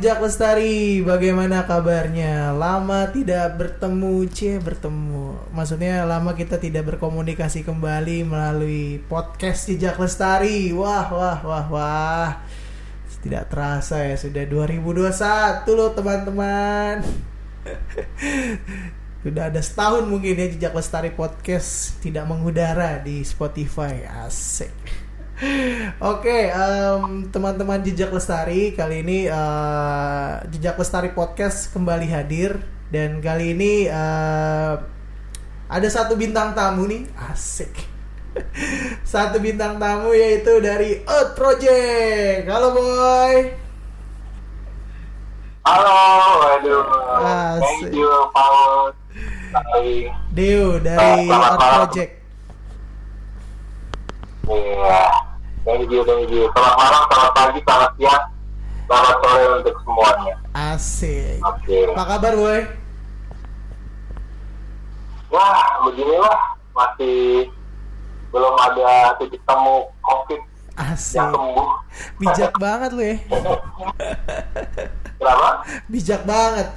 teman-teman di Jak Lestari, bagaimana kabarnya? Lama tidak bertemu, cie bertemu. Maksudnya lama kita tidak berkomunikasi kembali melalui podcast di Jak Lestari. Wah, wah, wah, wah. Tidak terasa ya sudah 2021 loh teman-teman. Sudah ada setahun mungkin ya Jejak Lestari Podcast tidak mengudara di Spotify. Asik. Oke, em, teman-teman Jejak Lestari, kali ini eh, Jejak Lestari Podcast kembali hadir dan kali ini eh, ada satu bintang tamu nih, asik. satu bintang tamu yaitu dari Earth Project. Halo boy. Halo, aduh. Asik. Thank you, Paul. Deo dari Selamat Earth malam. Project. Iya. Thank you, thank you. Selamat malam, selamat pagi, selamat siang, selamat sore untuk semuanya. Asik. Oke. Apa kabar boy? Ya, beginilah. Masih belum ada titik temu COVID Asik. yang sembuh. Bijak banget lu ya. Kenapa? Bijak banget.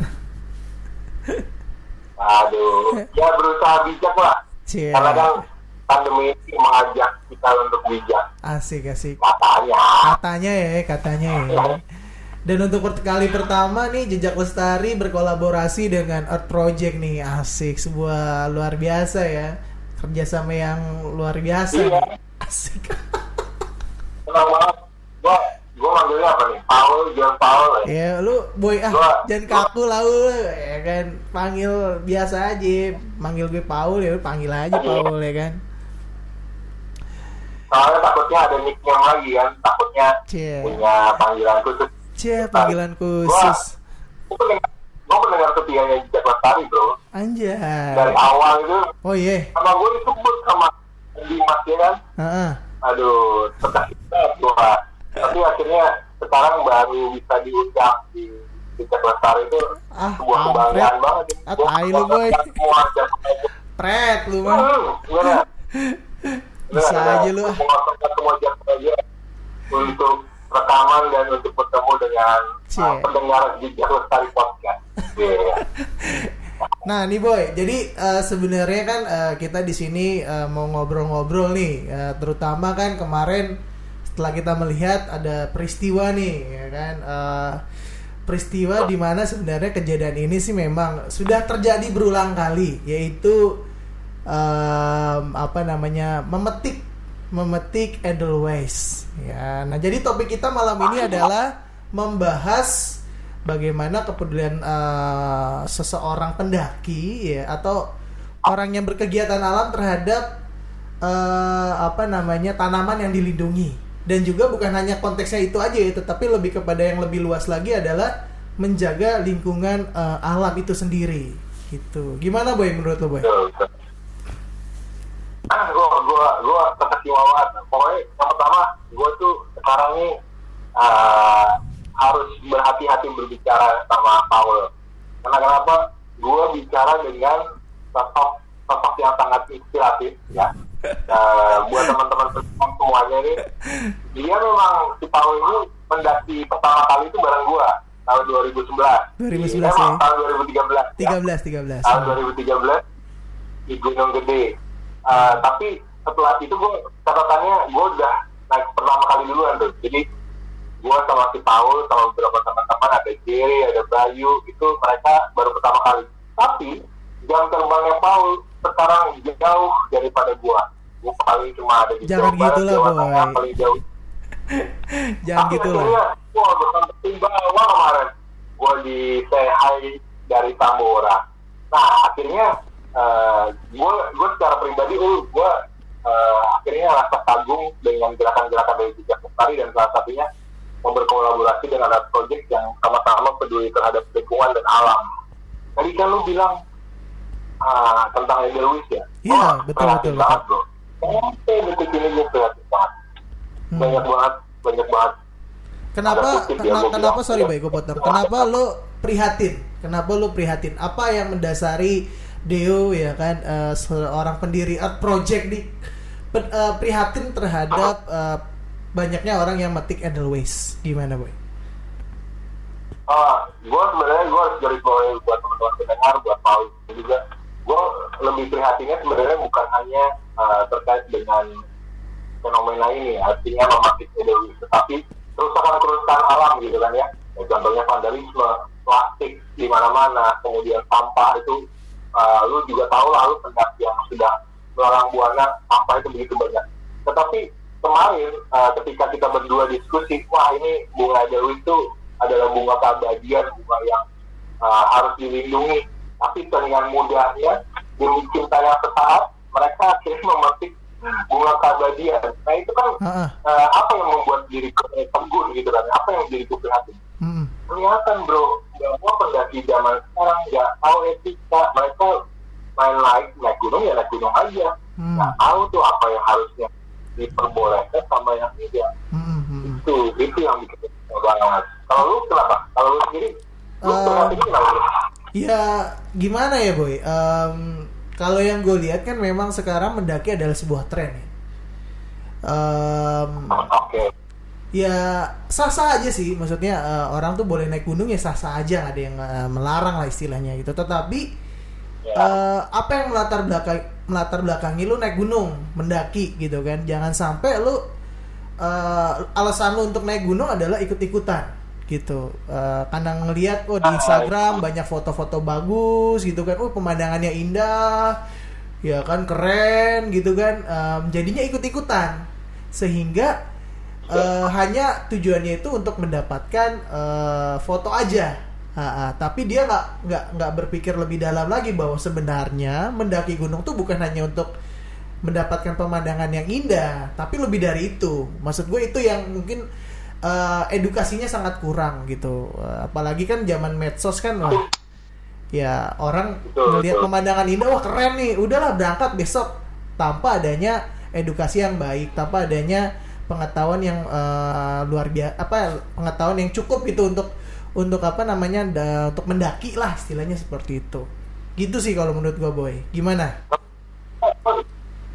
Aduh. Ya, berusaha bijak lah. Cie. Karena kan pandemi ini mengajak kita untuk bijak. Asik asik. Katanya. Katanya ya, katanya ya. Dan untuk kali pertama nih Jejak Lestari berkolaborasi dengan Earth Project nih Asik, sebuah luar biasa ya Kerjasama yang luar biasa Iya. Asik Senang banget. Gua, gua manggilnya apa nih? Paul, John Paul ya. Ya lu boy ah Gua- jangan kaku lah lu ya kan Panggil biasa aja Manggil gue Paul ya lu panggil aja Paul ya kan Soalnya takutnya ada nickname lagi kan, takutnya Cie punya panggilan khusus. Cie panggilan khusus Gua pendengar, gua pendengar setianya Jejak Lestari bro. Anjay Dari awal itu Oh iya sama gue disebut sama Dimas ya kan. Heeh. Aduh, terkasih banget gua. Tapi akhirnya sekarang baru bisa diundang di Jejak Lestari itu Ah, sebuah kampret. kebanggaan banget. Ah, Gua tai lu, boy. Pret lu mah Hmm? Bisa Gimana? aja lu. Mengosongkan semua jam aja untuk rekaman dan untuk bertemu dengan Cie. uh, pendengar jejak lestari podcast. Iya. Nah nih boy, jadi eh, sebenarnya kan eh, kita di sini eh, mau ngobrol-ngobrol nih, eh, terutama kan kemarin setelah kita melihat ada peristiwa nih, ya kan, eh, peristiwa di mana sebenarnya kejadian ini sih memang sudah terjadi berulang kali, yaitu em, apa namanya memetik memetik edelweiss, ya. Nah jadi topik kita malam ini adalah membahas bagaimana kepedulian eh, seseorang pendaki ya atau orang yang berkegiatan alam terhadap eh, apa namanya tanaman yang dilindungi. Dan juga bukan hanya konteksnya itu aja ya tetapi lebih kepada yang lebih luas lagi adalah menjaga lingkungan eh, alam itu sendiri. Gitu. Gimana boy menurut lo boy? Betul, betul. Ah, gua gua gua terkesima banget. Pokoknya yang pertama, gua tuh sekarang ini uh, harus berhati-hati berbicara sama Paul. Karena kenapa? Gua bicara dengan sosok sosok yang sangat inspiratif ya. Uh, buat teman-teman semuanya ini, dia memang si Paul ini mendaki pertama kali itu bareng gua tahun 2011 2011. Emang ya. tahun 2013. ya 13 13 tahun 2013 di Gunung Gede. Uh, tapi setelah itu gue catatannya gue udah naik pertama kali duluan tuh. Jadi gue sama si Paul sama beberapa teman-teman ada Jerry, ada Bayu itu mereka baru pertama kali. Tapi jam terbangnya Paul sekarang jauh daripada gue. Gue paling cuma ada di Jangan Jawa Barat, gitu lah, Jawa Boy. Paling jauh. jangan Tapi gitu lah Wah, bersampetin bawah kemarin. Gue di say hi dari Tambora. Nah, akhirnya gue gue secara pribadi, uh, gue akhirnya rasa kagum dengan gerakan-gerakan dari Jejak Lestari dan salah satunya mau berkolaborasi dengan ada project yang sama-sama peduli terhadap lingkungan dan alam. Tadi kan lu bilang ah, tentang Edelweiss ya? Iya, Wah, betul, kreatif betul, banget, bro. Sampai detik ini gue kreatif banget. Hmm. Banyak banget, banyak banget Kenapa kena- kenapa bilang. sorry baik gue potong. Kenapa lo prihatin? Kenapa lo prihatin? Apa yang mendasari Deo ya kan eh, seorang pendiri Art Project di pe- eh, prihatin terhadap eh, banyaknya orang yang metik Edelweiss. Gimana boy? gue sebenarnya gue harus garis bawahi buat teman-teman pendengar buat Paul juga gue lebih prihatinnya sebenarnya bukan hanya uh, terkait dengan fenomena ini artinya memakai ideologi tetapi kerusakan-kerusakan alam gitu kan ya, ya contohnya vandalisme plastik di mana-mana kemudian sampah itu uh, lu juga tahu lah lu pendaki yang sudah melalang buana sampah itu begitu banyak. Tetapi kemarin uh, ketika kita berdua diskusi wah ini bunga dewi itu adalah bunga keabadian bunga yang uh, harus dilindungi. Tapi dengan mudahnya demi cinta yang sesaat mereka akhirnya memetik bunga keabadian. Nah itu kan uh-uh. uh, apa yang membuat diriku tegun gitu kan? Apa yang diriku prihatin? Mm-hmm. Kelihatan bro. Bahwa pendaki zaman sekarang. Nggak tahu etika mereka main naik naik gunung ya naik gunung aja. Mm. nggak tahu tuh apa yang harusnya diperbolehkan sama yang tidak. Mm-hmm. itu itu yang bikin banget. Kalau lu kenapa? Kalau lu sendiri lu uh, kenapa ya gimana ya boy? Um, kalau yang gue lihat kan memang sekarang mendaki adalah sebuah tren ya. Um. Ya sah-sah aja sih, maksudnya uh, orang tuh boleh naik gunung ya sah-sah aja, ada yang uh, melarang lah istilahnya gitu. Tetapi yeah. Uh, apa yang melatar belakang melatar belakangi lu naik gunung, mendaki gitu kan? Jangan sampai lu uh, alasan lu untuk naik gunung adalah ikut-ikutan gitu uh, karena ngelihat oh di Instagram banyak foto-foto bagus gitu kan oh pemandangannya indah ya kan keren gitu kan um, jadinya ikut-ikutan sehingga uh, hanya tujuannya itu untuk mendapatkan uh, foto aja. Ha -ha. tapi dia nggak nggak nggak berpikir lebih dalam lagi bahwa sebenarnya mendaki gunung tuh bukan hanya untuk mendapatkan pemandangan yang indah tapi lebih dari itu. Maksud gue itu yang mungkin uh, edukasinya sangat kurang gitu. Uh, apalagi kan zaman medsos kan wah ya orang melihat pemandangan indah wah keren nih. Udahlah berangkat besok tanpa adanya edukasi yang baik tanpa adanya pengetahuan yang uh, luar biasa apa pengetahuan yang cukup gitu untuk untuk apa namanya da, untuk mendaki lah istilahnya seperti itu. Gitu sih kalau menurut gue boy. Gimana?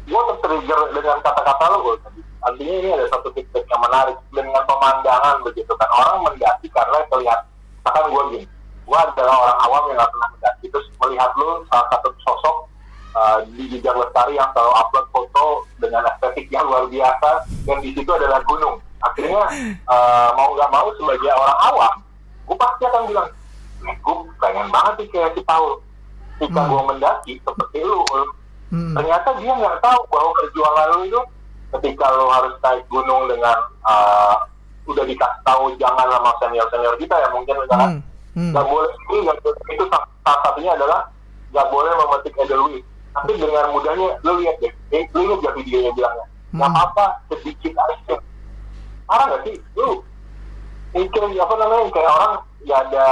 Gue tertrigger dengan kata-kata lo gue artinya ini ada satu titik yang menarik dengan pemandangan begitu kan. Orang mendaki karena terlihat akan gue gini gue adalah orang awam yang gak pernah mendaki. Terus melihat lu salah satu sosok uh, di jejak lestari yang selalu upload foto dengan estetik yang luar biasa dan di situ adalah gunung akhirnya uh, mau nggak mau sebagai orang awam gue pasti akan bilang gue pengen banget sih kayak si Paul ketika hmm. gue mendaki seperti lu hmm. ternyata dia nggak tahu bahwa perjuangan lu itu ketika lo harus naik gunung dengan uh, udah dikasih tahu jangan sama senior senior kita ya mungkin misalnya hmm. hmm. boleh ini itu salah satunya adalah nggak boleh memetik edelweiss tapi dengan mudahnya lo lihat deh. Eh, lo ingat gak videonya bilangnya? Nggak hmm. apa sedikit aja. Parah nggak sih? Lo mikir apa namanya kayak orang nggak ada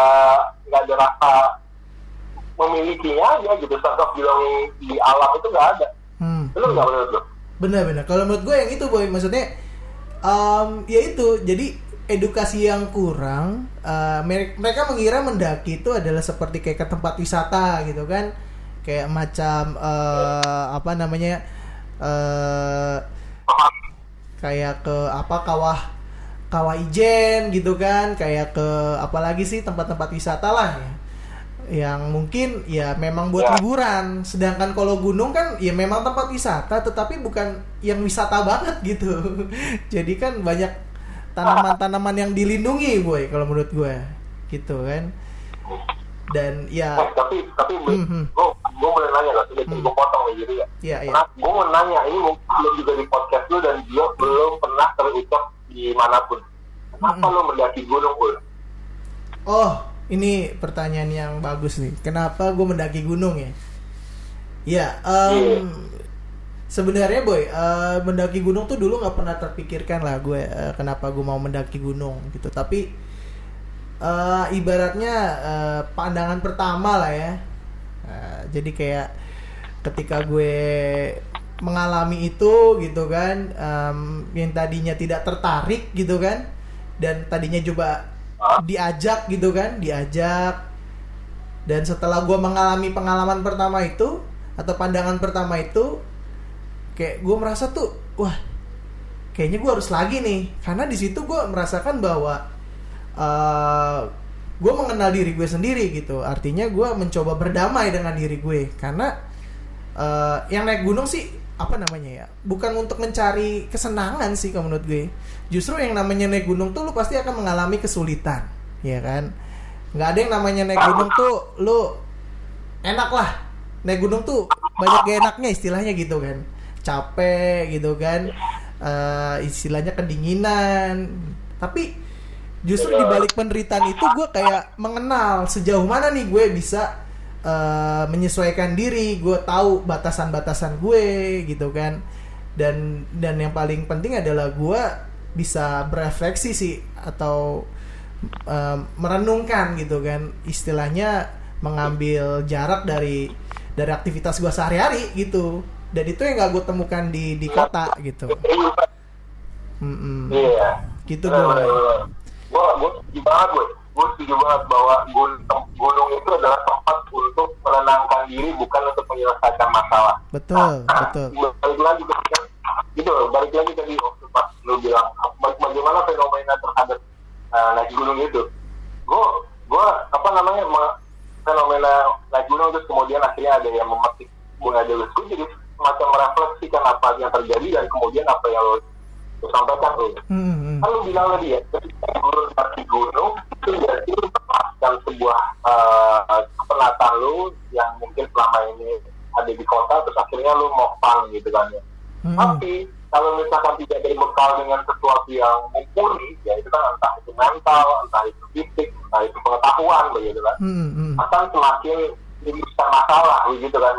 nggak ada rasa memilikinya aja gitu. Sosok bilang di alam itu nggak ada. Hmm. lo nggak menurut lo benar-benar kalau menurut gue yang itu boy. Maksudnya um, ya itu. Jadi edukasi yang kurang uh, mereka mengira mendaki itu adalah seperti kayak ke tempat wisata gitu kan kayak macam uh, apa namanya uh, kayak ke apa kawah kawah ijen gitu kan kayak ke apalagi sih tempat-tempat wisata lah ya yang mungkin ya memang buat ya. liburan. Sedangkan kalau gunung kan ya memang tempat wisata tetapi bukan yang wisata banget gitu. Jadi kan banyak tanaman-tanaman yang dilindungi, boy kalau menurut gue. Gitu kan. Dan ya eh, tapi tapi gue gue boleh nanya gak sih hmm. gue potong nih jadi ya. Iya, iya. Nah, gue mau nanya ini mungkin belum juga di podcast lu dan dia belum pernah terucap di mana pun. Kenapa mm -hmm. lo mendaki gunung, Ul? Oh, ini pertanyaan yang bagus nih. Kenapa gue mendaki gunung ya? Ya, um, sebenarnya boy, uh, mendaki gunung tuh dulu nggak pernah terpikirkan lah gue uh, kenapa gue mau mendaki gunung gitu. Tapi uh, ibaratnya uh, pandangan pertama lah ya. Uh, jadi kayak ketika gue mengalami itu gitu kan, um, yang tadinya tidak tertarik gitu kan, dan tadinya coba diajak gitu kan diajak dan setelah gue mengalami pengalaman pertama itu atau pandangan pertama itu kayak gue merasa tuh wah kayaknya gue harus lagi nih karena di situ gue merasakan bahwa uh, gue mengenal diri gue sendiri gitu. Artinya gue mencoba berdamai dengan diri gue karena uh, yang naik gunung sih apa namanya ya bukan untuk mencari kesenangan sih kalau menurut gue justru yang namanya naik gunung tuh lu pasti akan mengalami kesulitan ya kan? Nggak ada yang namanya naik gunung tuh lu enak lah. Naik gunung tuh banyak gak enaknya istilahnya gitu kan. Capek gitu kan. Uh, istilahnya kedinginan. Tapi justru di balik penderitaan itu gue kayak mengenal sejauh mana nih gue bisa uh, menyesuaikan diri gue tahu batasan-batasan gue gitu kan. Dan dan yang paling penting adalah gue bisa berefleksi sih atau uh, merenungkan gitu kan. Istilahnya mengambil jarak dari dari aktivitas gue sehari-hari gitu. Dan itu yang gak gue temukan di di kota gitu. Mm -mm. iya. Gitu gue gue gue setuju banget gue gue setuju banget bahwa gunung, gunung itu adalah tempat untuk menenangkan diri bukan untuk menyelesaikan masalah. Betul nah, betul. balik lagi gitu balik lagi tadi waktu pas lu bilang bagaimana fenomena terhadap uh, naik gunung itu? Gue gue apa namanya fenomena naik gunung terus kemudian akhirnya ada yang memetik bunga itu jadi semacam merefleksikan apa yang terjadi dan kemudian apa yang lo, lo sampaikan lo hmm. kan lo bilang tadi ya ketika lo di gunung itu lo melepaskan sebuah uh, penataan lo yang mungkin selama ini ada di kota terus akhirnya lo mau fun gitu kan ya hmm. tapi kalau misalkan tidak berbekal dengan sesuatu yang mumpuni, ya itu kan entah itu mental, entah itu fisik, entah itu pengetahuan begitu kan, hmm, hmm. akan semakin besar masalah begitu kan.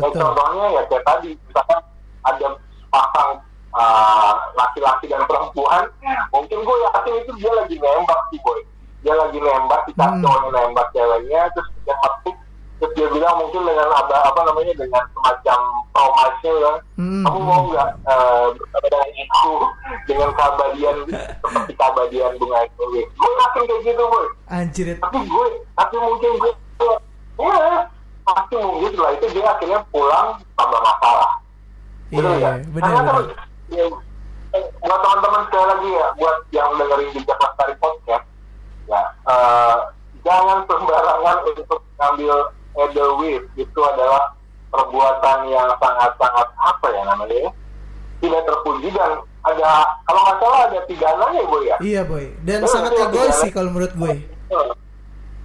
Ya, contohnya ya kayak tadi, misalkan ada pasang uh, laki-laki dan perempuan, mungkin gue yakin itu dia lagi nembak sih boy, dia lagi nembak, kita hmm. cowoknya nembak ceweknya, terus dia metik terus dia bilang mungkin dengan apa apa namanya dengan semacam promosi ya. Hmm. kamu mau nggak uh, dengan itu dengan kabadian seperti kabadian bunga itu gue yakin kayak gitu boy. Anjir. Tapi gue tapi mungkin gue ya pasti mungkin setelah itu dia akhirnya pulang tambah masalah. Iya yeah, benar kan ya, buat teman-teman sekali lagi ya buat yang dengerin jejak lestari podcast ya uh, jangan sembarangan untuk ngambil edelweiss. Itu adalah perbuatan yang sangat-sangat apa ya namanya ya tidak terpuji dan ada kalau nggak salah ada pidananya boy ya? Iya boy. Dan oh, sangat egois sih kalau menurut gue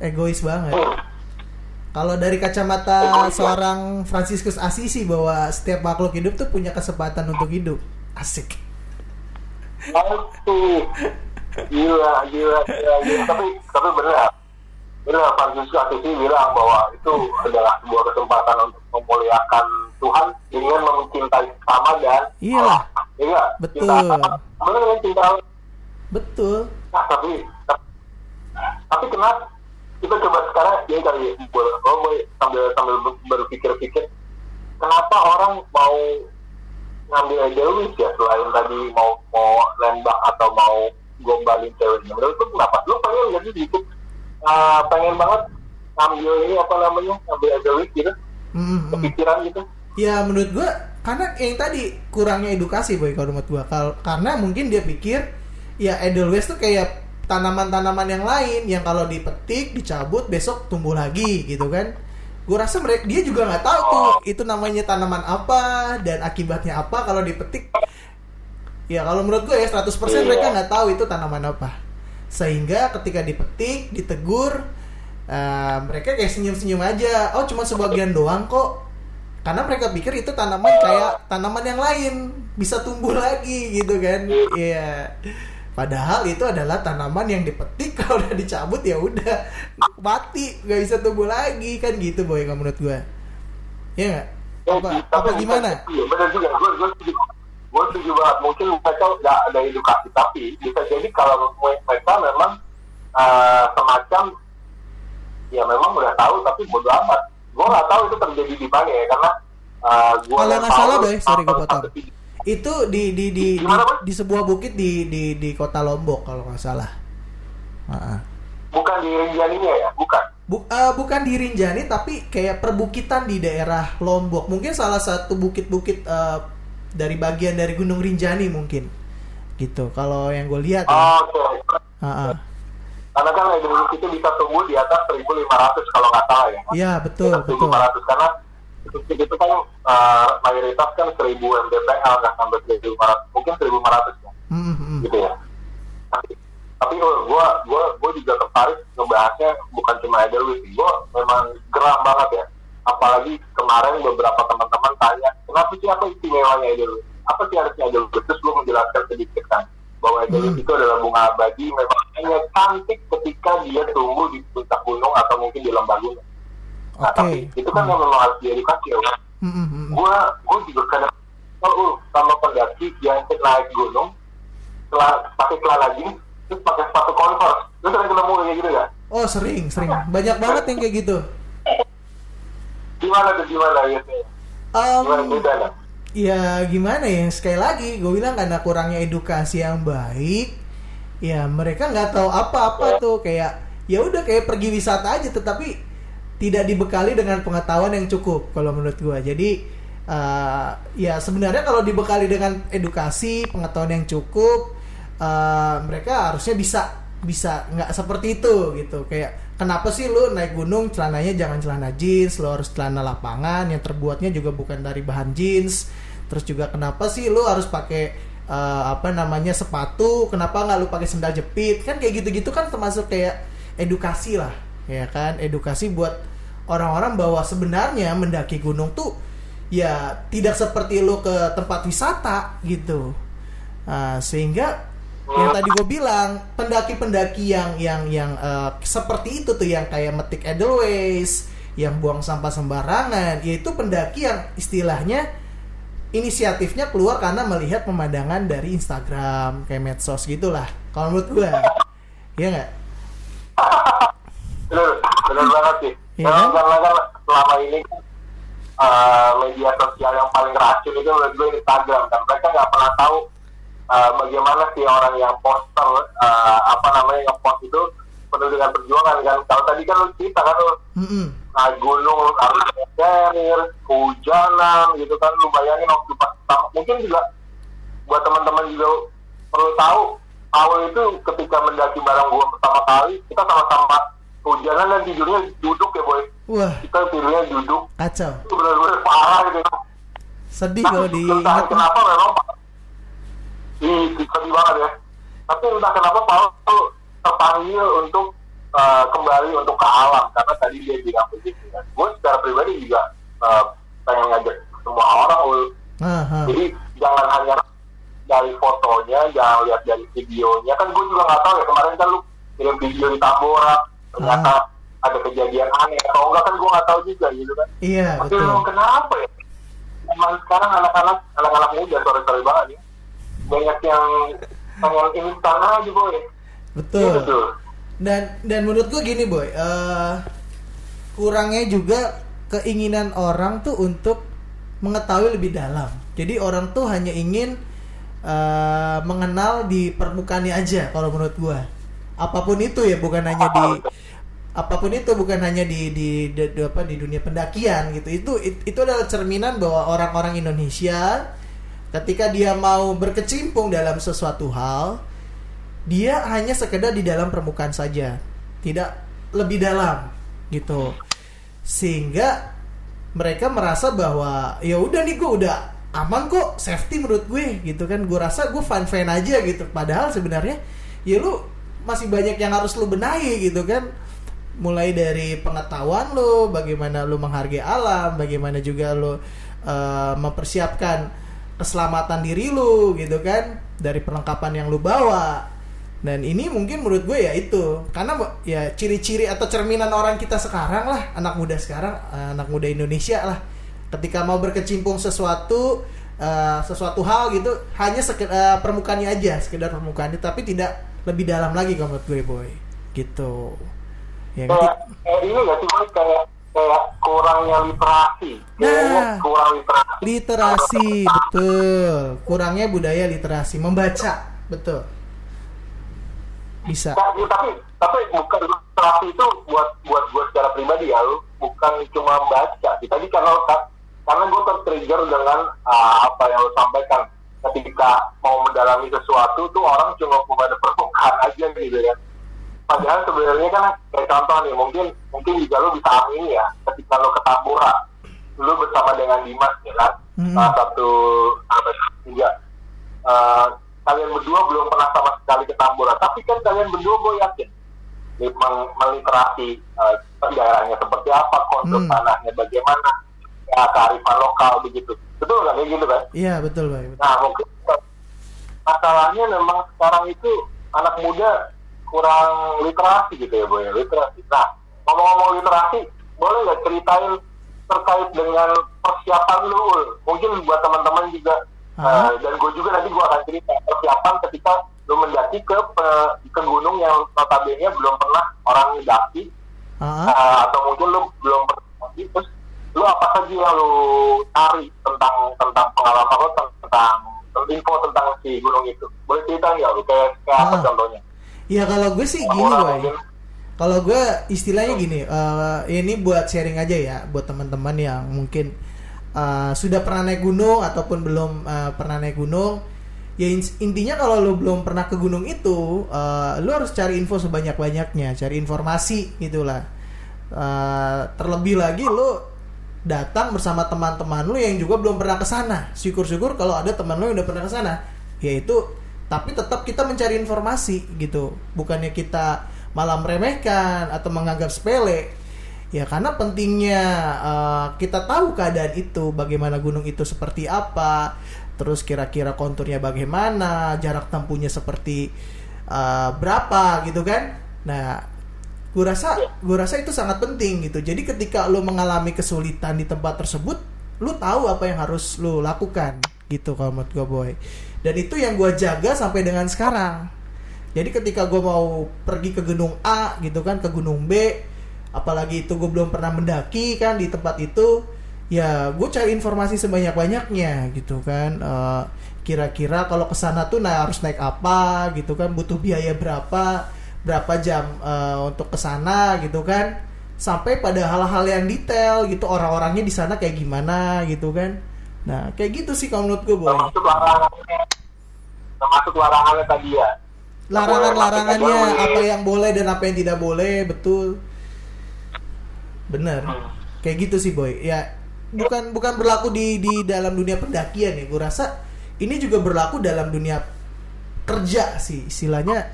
egois banget. Hmm. kalau dari kacamata seorang Franciscus Assisi bahwa setiap makhluk hidup tuh punya kesempatan untuk hidup asik. Asik gila gila gila, gila. tapi tapi benar. Benar Francis Assisi bilang bahwa itu adalah sebuah kesempatan untuk memuliakan Tuhan dengan mencintai sama dan iya iya betul. benar dengan cinta betul. Nah tapi tapi kenapa? Kita coba sekarang ya kali boy sambil sambil berpikir-pikir kenapa orang mau ngambil egois ya. Selain tadi mau mau lembak atau mau gombalin ceweknya menurut lu kenapa? Lu pengen jadi sedikit uh, pengen banget ambil ini apa namanya ambil edelweiss gitu. Mm-hmm. kepikiran gitu. Ya menurut gua karena yang tadi kurangnya edukasi boy kalau menurut gua. Kal- karena mungkin dia pikir ya edelweiss tuh kayak tanaman-tanaman yang lain yang kalau dipetik dicabut besok tumbuh lagi gitu kan gue rasa mereka dia juga nggak tahu tuh itu namanya tanaman apa dan akibatnya apa kalau dipetik. Ya kalau menurut gue ya 100% iya. mereka nggak tahu itu tanaman apa. Sehingga ketika dipetik ditegur uh, mereka kayak senyum-senyum aja. Oh cuma sebagian doang kok. Karena mereka pikir itu tanaman kayak tanaman yang lain bisa tumbuh lagi gitu kan. Iya. yeah. Padahal itu adalah tanaman yang dipetik kalau udah dicabut ya udah. Mati nggak bisa tumbuh lagi kan gitu boy kamu menurut gue ya nggak? Apa apa gimana? iya benar juga gue gue gue setuju banget. Mungkin mereka nggak ada edukasi tapi bisa jadi kalau mereka memang uh, semacam ya memang udah tahu tapi bodo amat. Gue nggak tahu itu terjadi di mana ya karena uh, gue kalau nggak salah deh sorry gue potong itu di di di di, di sebuah bukit di di di kota Lombok kalau nggak salah uh-uh. bukan di Rinjani ya bukan Buk, uh, bukan di Rinjani tapi kayak perbukitan di daerah Lombok mungkin salah satu bukit-bukit uh, dari bagian dari Gunung Rinjani mungkin gitu kalau yang gue lihat ya. oh, okay. uh -uh. karena kan Edulus itu bisa tumbuh di atas 1500 kalau nggak salah ya Iya, betul, betul. 1500 karena titik itu kan uh, mayoritas kan 1000 mdpl nggak sampai 1500 mungkin 1500 ya. Mm, mm. gitu ya. Tapi, tapi gua gua gua juga tertarik ngebahasnya bukan cuma Edelweiss gua memang geram banget ya. Apalagi kemarin beberapa teman-teman tanya kenapa sih apa istimewanya Edelweiss apa sih harusnya Edelweiss terus gua menjelaskan sedikit kan bahwa Edelweiss Hmm. itu adalah bunga abadi memang hanya cantik ketika dia tumbuh di puncak gunung atau mungkin di lembah gunung nah Oke. tapi itu kan yang memang harus diedukasi ya kan? Mm, mm, mm. gua gua juga kadang oh, sama pendaki yang naik gunung celana, pakai celana jeans terus pakai sepatu converse lu sering ketemu kayak gitu ya Oh, sering, sering. Banyak banget yang kayak gitu. gimana tuh gimana gimana Um, beda kan ya gimana ya sekali lagi gue bilang karena kurangnya edukasi yang baik ya mereka nggak tahu apa-apa tuh kayak ya udah kayak pergi wisata aja tetapi tidak dibekali dengan pengetahuan yang cukup kalau menurut gue jadi eh, ya sebenarnya kalau dibekali dengan edukasi pengetahuan yang cukup eh, mereka harusnya bisa bisa nggak seperti itu gitu. Kayak kenapa sih lu naik gunung celananya jangan celana jeans lu harus celana lapangan yang terbuatnya juga bukan dari bahan jeans. Terus juga kenapa sih lu harus pakai eh, apa namanya sepatu? Kenapa nggak lu pakai sendal jepit? Kan kayak gitu-gitu kan termasuk kayak edukasi lah ya kan edukasi buat orang-orang bahwa sebenarnya mendaki gunung tuh ya tidak seperti lu ke tempat wisata gitu Nah, sehingga yang tadi gue bilang pendaki-pendaki yang yang yang eh, seperti itu tuh yang kayak metik Edelweiss, yang buang sampah sembarangan, yaitu pendaki yang istilahnya inisiatifnya keluar karena melihat pemandangan dari Instagram kayak medsos gitulah. Kalau menurut gue, ya nggak? Bener bener banget sih karena kan? karena kan selama ini kan uh, media sosial yang paling racun itu menurut gue Instagram kan mereka nggak pernah tahu uh, bagaimana sih orang yang poster uh, apa namanya yang post itu penuh dengan perjuangan kan kalau tadi kan lu cerita kan lu Mm-mm. naik gunung harus carrier hujanan gitu kan lu bayangin waktu pas mungkin juga buat teman-teman juga perlu tahu awal itu ketika mendaki bareng gua pertama kali kita sama-sama hujanan dan tidurnya duduk ya boy. Wah, kita tidurnya duduk. Kacau. itu benar-benar parah gitu. Sedih kalau entah diingat. kenapa memang Ih, sedih banget ya. Tapi entah kenapa Paul terpanggil untuk uh, kembali untuk ke alam. Karena tadi dia bilang begitu kan. Gue secara pribadi juga uh, pengen ngajak semua orang Ul. Aha. jadi jangan hanya dari fotonya jangan lihat dari videonya. Kan gue juga nggak tahu ya kemarin kan lu kirim video di Tambora ternyata ada kejadian aneh? Atau enggak kan gue nggak tahu juga gitu kan. Iya, tapi betul. memang kenapa ya? Emang sekarang anak-anak anak-anak muda sore-sore banget ya. Banyak yang pengen instan aja boy. Betul. Iya, betul. dan dan menurut gue gini boy eh, kurangnya juga keinginan orang tuh untuk mengetahui lebih dalam. Jadi orang tuh hanya ingin eh, mengenal di permukaannya aja kalau menurut gue apa pun itu ya bukan hanya di apa pun itu bukan hanya di di, di- di- apa di dunia pendakian gitu. Itu it- itu adalah cerminan bahwa orang-orang Indonesia ketika dia mau berkecimpung dalam sesuatu hal dia hanya sekedar di dalam permukaan saja. Tidak lebih dalam gitu. Sehingga mereka merasa bahwa ya udah nih gue udah aman kok safety menurut gue gitu kan. Gue rasa gue fine fine aja gitu. Padahal sebenarnya ya lu masih banyak yang harus lu benahi gitu kan mulai dari pengetahuan lu bagaimana lu menghargai alam bagaimana juga lu eh, mempersiapkan keselamatan diri lu gitu kan dari perlengkapan yang lu bawa. Dan ini mungkin menurut gue ya itu. Karena ya ciri-ciri atau cerminan orang kita sekarang lah anak muda sekarang eh, anak muda Indonesia lah. Ketika mau berkecimpung sesuatu eh, sesuatu hal gitu hanya seke- eh, permukaannya aja sekedar permukaannya tapi tidak lebih dalam lagi kalau menurut gue boy. Gitu ya kayak ngerti? kayak ini nggak sih kayak kayak kurangnya literasi. Nah. kurang literasi. literasi betul. Kurangnya budaya literasi membaca betul. Bisa. Nah, ya, tapi tapi bukan literasi itu buat buat gue secara pribadi ya lu. Bukan cuma baca sih tadi karena karena gue tertrigger dengan ah, apa yang lu sampaikan. Ketika mau mendalami sesuatu tuh orang cuma pada permukaan aja gitu ya padahal sebenarnya kan kayak contoh nih mungkin mungkin juga lu bisa amini ya ketika lu ke Tambora lu bersama dengan Dimas ya kan Hmm. salah satu sahabat juga Eh, kalian berdua belum pernah sama sekali ke Tambora tapi kan kalian berdua gue yakin meng- meliterasi eh, daerahnya seperti apa kontur Hmm. tanahnya bagaimana ya kearifan lokal begitu betul nggak kayak gitu kan Iya betul Boy. Nah mungkin masalahnya memang sekarang itu anak muda kurang literasi gitu ya boy literasi. Nah ngomong-ngomong literasi boleh nggak ceritain terkait dengan persiapan lu Ul? Mungkin buat teman-teman juga. Eh, dan gue juga nanti gue akan cerita persiapan ketika lu mendaki ke pe- ke gunung yang notabene belum pernah orang daki Ah, Uh, atau mungkin lu belum pernah terus lu apa saja yang lu cari tentang tentang pengalaman lu tentang, tentang info tentang si gunung itu? Boleh cerita nggak lu kayak kayak apa Ah. contohnya Ya kalau gue sih gini mungkin Kalau gue istilahnya gini, eh, ini buat sharing aja ya, buat teman-teman yang mungkin eh, sudah pernah naik gunung ataupun belum eh, pernah naik gunung. Ya in- intinya kalau lu belum pernah ke gunung itu, eh, lu harus cari info sebanyak-banyaknya, cari informasi gitulah. Eh, terlebih lagi lu datang bersama teman-teman lu yang juga belum pernah ke sana. Syukur-syukur kalau ada teman lu yang udah pernah ke sana. Yaitu tapi tetap kita mencari informasi gitu. Bukannya kita malah meremehkan atau menganggap sepele. Ya karena pentingnya eh, kita tahu keadaan itu, bagaimana gunung itu seperti apa, terus kira-kira konturnya bagaimana, jarak tempuhnya seperti eh, berapa gitu kan. Nah, gue rasa gue rasa itu sangat penting gitu jadi ketika lo mengalami kesulitan di tempat tersebut lo tahu apa yang harus lo lakukan gitu kalau menurut gue boy dan itu yang gue jaga sampai dengan sekarang. Jadi ketika gue mau pergi ke gunung A gitu kan ke gunung B apalagi itu gue belum pernah mendaki kan di tempat itu ya gue cari informasi sebanyak banyaknya gitu kan. Eh, kira-kira kalau ke sana tuh nah harus naik apa gitu kan butuh biaya berapa berapa jam eh, untuk ke sana gitu kan. Sampai pada hal-hal yang detail gitu orang-orangnya di sana kayak gimana gitu kan. Nah kayak gitu sih kalau menurut gue boy. Termasuk termasuk larangannya tadi ya. Larangan-larangannya apa yang boleh dan apa yang tidak boleh betul. Bener Hmm. kayak gitu sih boy. Ya bukan bukan berlaku di di dalam dunia pendakian ya. Gue rasa ini juga berlaku dalam dunia kerja sih. Istilahnya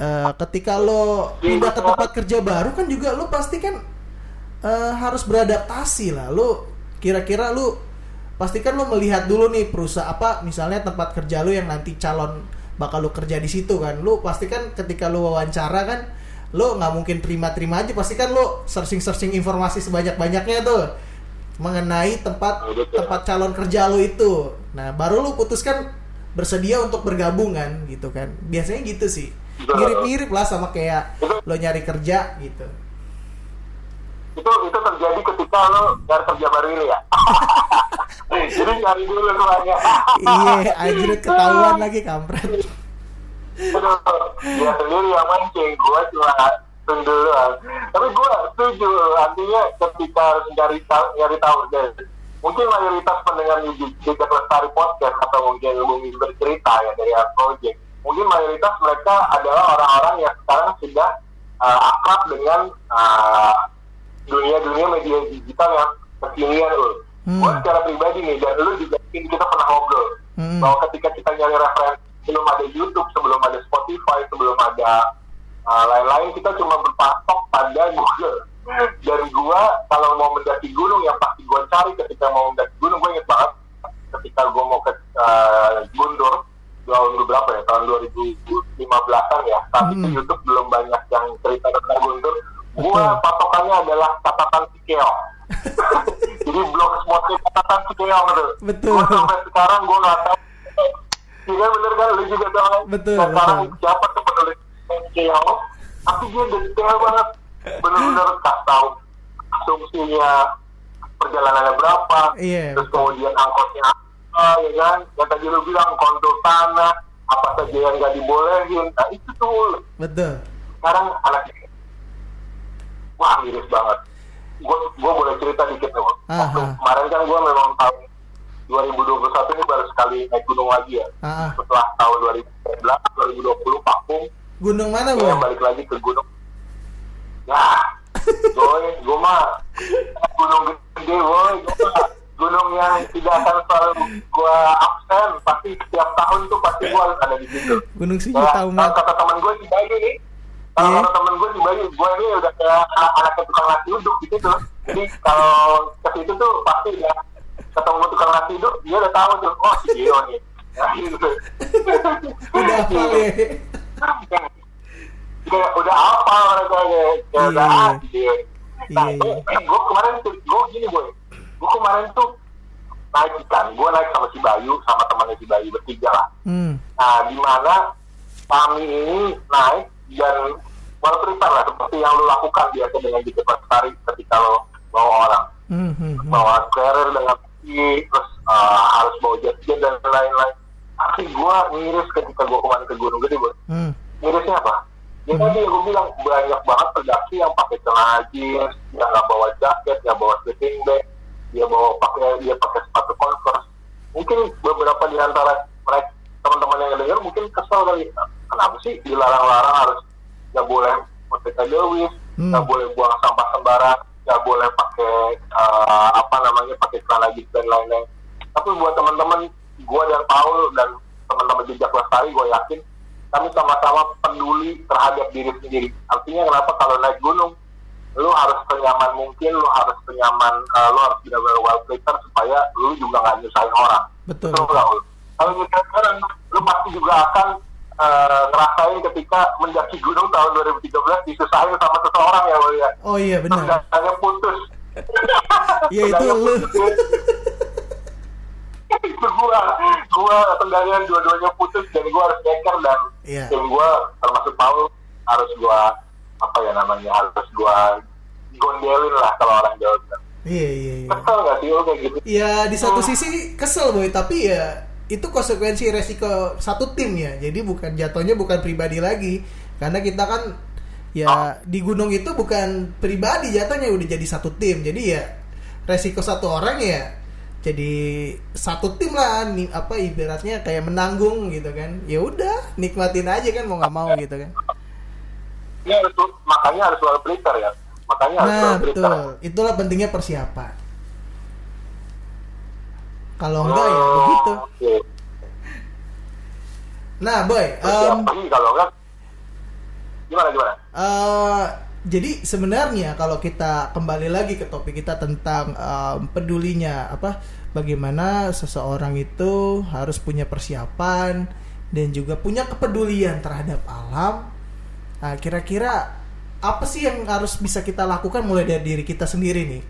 eh, ketika lo pindah ke tempat kerja baru kan juga lo pasti kan eh, harus beradaptasi lah. Lo kira-kira lo pastikan lo melihat dulu nih perusahaan apa misalnya tempat kerja lo yang nanti calon bakal lo kerja di situ kan. Lo pastikan ketika lo wawancara kan lo nggak mungkin terima-terima aja. Pasti kan lo searching-searching informasi sebanyak-banyaknya tuh mengenai tempat tempat calon kerja lo itu. Nah baru lo putuskan bersedia untuk bergabung kan gitu kan. Biasanya gitu sih. Mirip-mirip lah sama kayak lo nyari kerja gitu itu itu terjadi ketika lo nyari kerja baru ini ya jadi nyari dulu semuanya iya anjir ketahuan lagi kampret dia sendiri yang mancing, gue cuma tunggu duluan. Tapi gue setuju, artinya ketika harus nyari tahu, nyari tahu deh. Mungkin mayoritas pendengar di Jejak Lestari Podcast atau mungkin Bumi bercerita ya dari Art Project. Mungkin mayoritas mereka adalah orang-orang yang sekarang sudah uh, akrab dengan uh, dunia-dunia media digital yang kekinian loh. Hmm. Gue secara pribadi nih, dan lu juga mungkin kita pernah ngobrol Hmm. bahwa ketika kita nyari referensi sebelum ada YouTube, sebelum ada Spotify, sebelum ada uh, lain-lain, kita cuma berpatok pada Google. Dan gua kalau mau mendaki gunung yang pasti gua cari ketika mau mendaki gunung, gua inget banget ketika gua mau ke uh, Guntur tahun berapa ya tahun 2015an ya tapi Hmm. YouTube belum banyak yang cerita tentang Guntur gua patokannya adalah catatan Sikeo jadi blog spotnya catatan Sikeo gitu Betul. Gua sampai sekarang gua nggak tahu. Iya bener kan? Lu juga tahu. Betul, Dan sekarang betul. siapa tuh penulis Sikeo tapi dia detail banget. Bener-bener kasih tahu asumsinya perjalanannya berapa Iya, terus kemudian angkotnya apa ya kan? Yang tadi lu bilang kontur tanah apa saja yang nggak dibolehin. Nah itu tuh. Betul. Sekarang anak wah miris banget. Gue gue boleh cerita dikit tuh waktu Aha. kemarin kan gue memang tahun 2021 ini baru sekali naik gunung lagi ya. Ah, ah. setelah tahun 2019 2020 vakum Gunung mana, Boy? balik lagi ke gunung. Ya boy gue mah gunung gede boy. Gue mah gunung yang tidak akan selalu gue absen. Pasti setiap tahun tuh pasti gue harus ada di situ. Gunung ya, Sejuta kalau Umat. kata teman gue di Bayu nih kalau Iya. kata teman gue di Bayu gue ini udah kayak anak-anak tukang nasi uduk di situ jadi kalau ke situ tuh pasti ya ketemu tukang nasi uduk dia udah tahu tuh oh si Dio nih ya, gitu. Udah hafal ya. Kayak udah apa mereka kayak udah Iya. ah, si Dio nah Iya, iya. gue kemarin tuh gue gini boy gue kemarin tuh naik ikan gue naik sama si Bayu sama temannya si Bayu bertiga lah Hmm. Nah, di mana kami ini naik dan well prepare lah seperti yang lo lakukan biasa dengan di cepat tarik ketika lo bawa orang. Hmm, hmm, bawa carrier dengan tinggi terus uh, harus bawa jet dan lain-lain. Tapi gue miris ketika gue kemarin ke Gunung Gede bos. Hmm. mirisnya apa? Ya tadi gue bilang banyak banget pendaki yang pakai celana jeans yang nggak bawa jaket nggak bawa sleeping bag dia bawa pakai dia pakai sepatu converse. Mungkin beberapa di antara mereka teman-teman yang dengar mungkin kesel kali kenapa sih dilarang-larang harus nggak boleh pakai kajawis Hmm. nggak boleh buang sampah sembarang nggak boleh pakai eh, apa namanya pakai celana jeans dan lain-lain tapi buat teman-teman gue dan Paul dan teman-teman jejak lestari gue yakin kami sama-sama peduli terhadap diri sendiri artinya kenapa kalau naik gunung lu harus senyaman mungkin lu harus senyaman eh, lu harus benar-benar well prepared supaya lu juga nggak nyusahin orang Betul. Betul kalau nyusahin orang lu pasti juga akan eh, ngerasain ketika mendaki gunung tahun 2013 disusahin sama seseorang ya Ul, ya Oh iya benar. Tendangnya putus Iya, itu lu. itu gua gua tendangan dua-duanya putus dan gua harus nyeker dan Iya. tim gua termasuk Paul harus gua apa ya namanya harus gua gondelin lah kalau orang Jawa bilang Iya iya iya. kesel nggak sih lo kayak gitu Ya di satu sisi kesel boy, tapi ya itu konsekuensi resiko satu tim ya. Jadi bukan jatuhnya bukan pribadi lagi, karena kita kan ya di gunung itu bukan pribadi jatuhnya udah jadi satu tim. Jadi ya resiko satu orang ya jadi satu tim lah nih apa ibaratnya kayak menanggung gitu kan. Ya udah nikmatin aja kan mau nggak mau gitu kan. ini harus makanya harus well prepare ya makanya harus Nah betul, itulah pentingnya persiapan. Kalau enggak ya begitu. Nah boy, kalau enggak gimana gimana Eh, jadi sebenarnya kalau kita kembali lagi ke topik kita tentang em, pedulinya apa bagaimana seseorang itu harus punya persiapan dan juga punya kepedulian terhadap alam. Nah, kira-kira apa sih yang harus bisa kita lakukan mulai dari diri kita sendiri nih?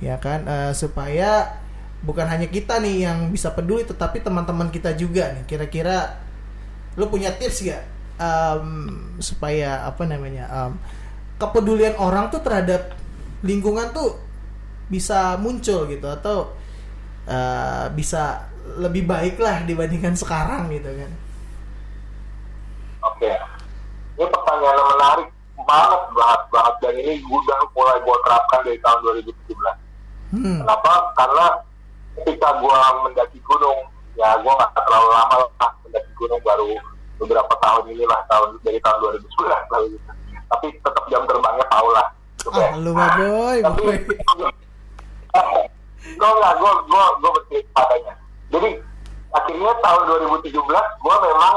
Ya kan Eh, supaya bukan hanya kita nih yang bisa peduli tetapi teman-teman kita juga nih. Kira-kira lu punya tips gak Em, supaya apa namanya em, kepedulian orang tuh terhadap lingkungan tuh bisa muncul gitu atau eh, bisa lebih baik lah dibandingkan sekarang gitu kan Oke. Ini pertanyaan yang menarik banget banget banget dan ini gue udah mulai gue terapkan dari tahun 2017. hmm. Kenapa? Karena ketika gue mendaki gunung, ya gue nggak terlalu lama lah mendaki gunung baru beberapa tahun inilah tahun dari tahun 2011 lah gitu. Tapi tetap jam terbangnya tahu lah. Gitu, ah lu mah boy Tapi boy gue nggak gue gue gue bercerita padanya. Jadi akhirnya tahun 2017 gue memang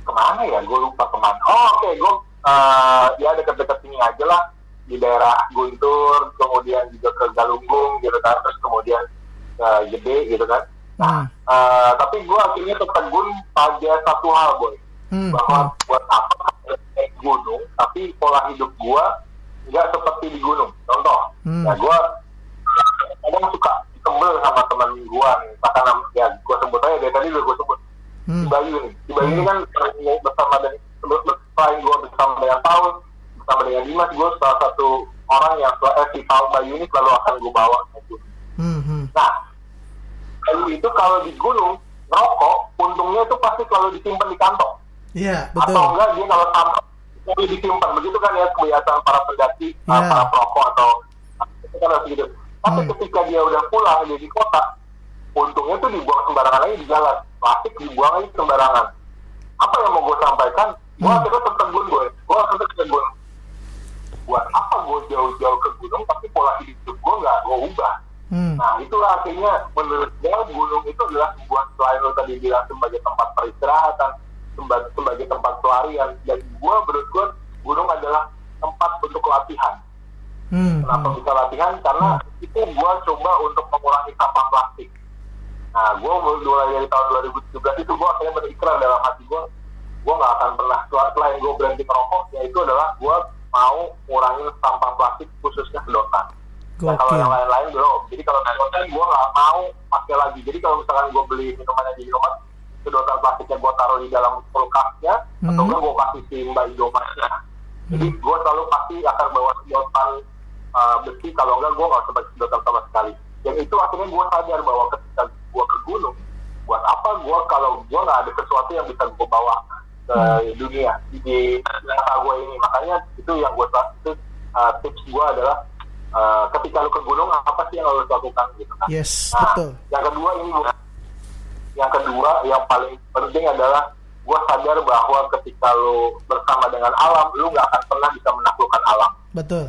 ke mana ya gue lupa ke mana oh oke gue eh, ya dekat-dekat sini aja lah di daerah Guntur kemudian juga ke Galunggung gitu kan terus kemudian ke Gede gitu kan hmm. Eh, tapi gue akhirnya tertegun pada satu hal boy Hmm. bahwa buat apa naik gunung tapi pola hidup gue nggak seperti di gunung contoh Hmm. ya gue kadang suka kebel sama teman gue nih bahkan ya gue sebut aja dari tadi udah gue sebut si Hmm. Bayu nih si Bayu ini kan sering bersama dengan selain gue bersama dengan Paul bersama dengan Dimas gue salah satu orang yang eh, si Paul Bayu ini selalu akan gue bawa. Hmm. Hmm. Nah, Bayu itu kalau di gunung rokok, untungnya itu pasti selalu disimpan di kantong. Iya Atau betul enggak dia kalau sampah itu disimpan. Begitu kan ya kebiasaan para pendaki, uh, Iya. para perokok atau itu kan harus gitu. Tapi Hmm. ketika dia udah pulang dia di kota, untungnya tuh dibuang sembarangan aja di jalan. Plastik dibuang aja sembarangan. Apa yang mau gue sampaikan? gue akhirnya tertegun gue gue akhirnya tertegun buat apa gue jauh-jauh ke gunung tapi pola hidup gue nggak gue ubah Hmm. Nah itulah akhirnya menurut gue gunung itu adalah sebuah selain lo tadi bilang sebagai tempat peristirahatan, sebagai, sebagai tempat pelarian. Dan gue menurut gue gunung adalah tempat untuk latihan. Hmm. Kenapa hmm. bisa latihan? Karena itu gue coba untuk mengurangi sampah plastik. Nah gue mulai dari tahun 2017 itu gue akhirnya berikrar dalam hati gue, gue nggak akan pernah selain gue berhenti merokok, yaitu adalah gue mau ngurangin sampah plastik khususnya sedotan. Nah, kalau yang lain-lain belum. Jadi kalau sedotan gue nggak mau pakai lagi. Jadi kalau misalkan gue beli minuman di rumah, sedotan plastiknya gue taruh di dalam kulkasnya, atau Hmm. enggak gue kasih si mbak Indomarsnya. Jadi gue selalu pasti akan bawa sedotan uh, besi. Kalau enggak gue nggak usah sedotan sama sekali. Dan itu akhirnya gue sadar bahwa ketika gue ke gunung, buat apa gue kalau gue nggak ada sesuatu yang bisa gue bawa ke dunia di data gue ini. Makanya itu yang gue itu uh, tips gue adalah uh, ketika lu ke gunung apa sih yang harus lakukan gitu kan. Yes, Nah, betul. yang kedua ini Bu. yang kedua yang paling penting adalah gue sadar bahwa ketika lu bersama dengan alam lu nggak akan pernah bisa menaklukkan alam Betul.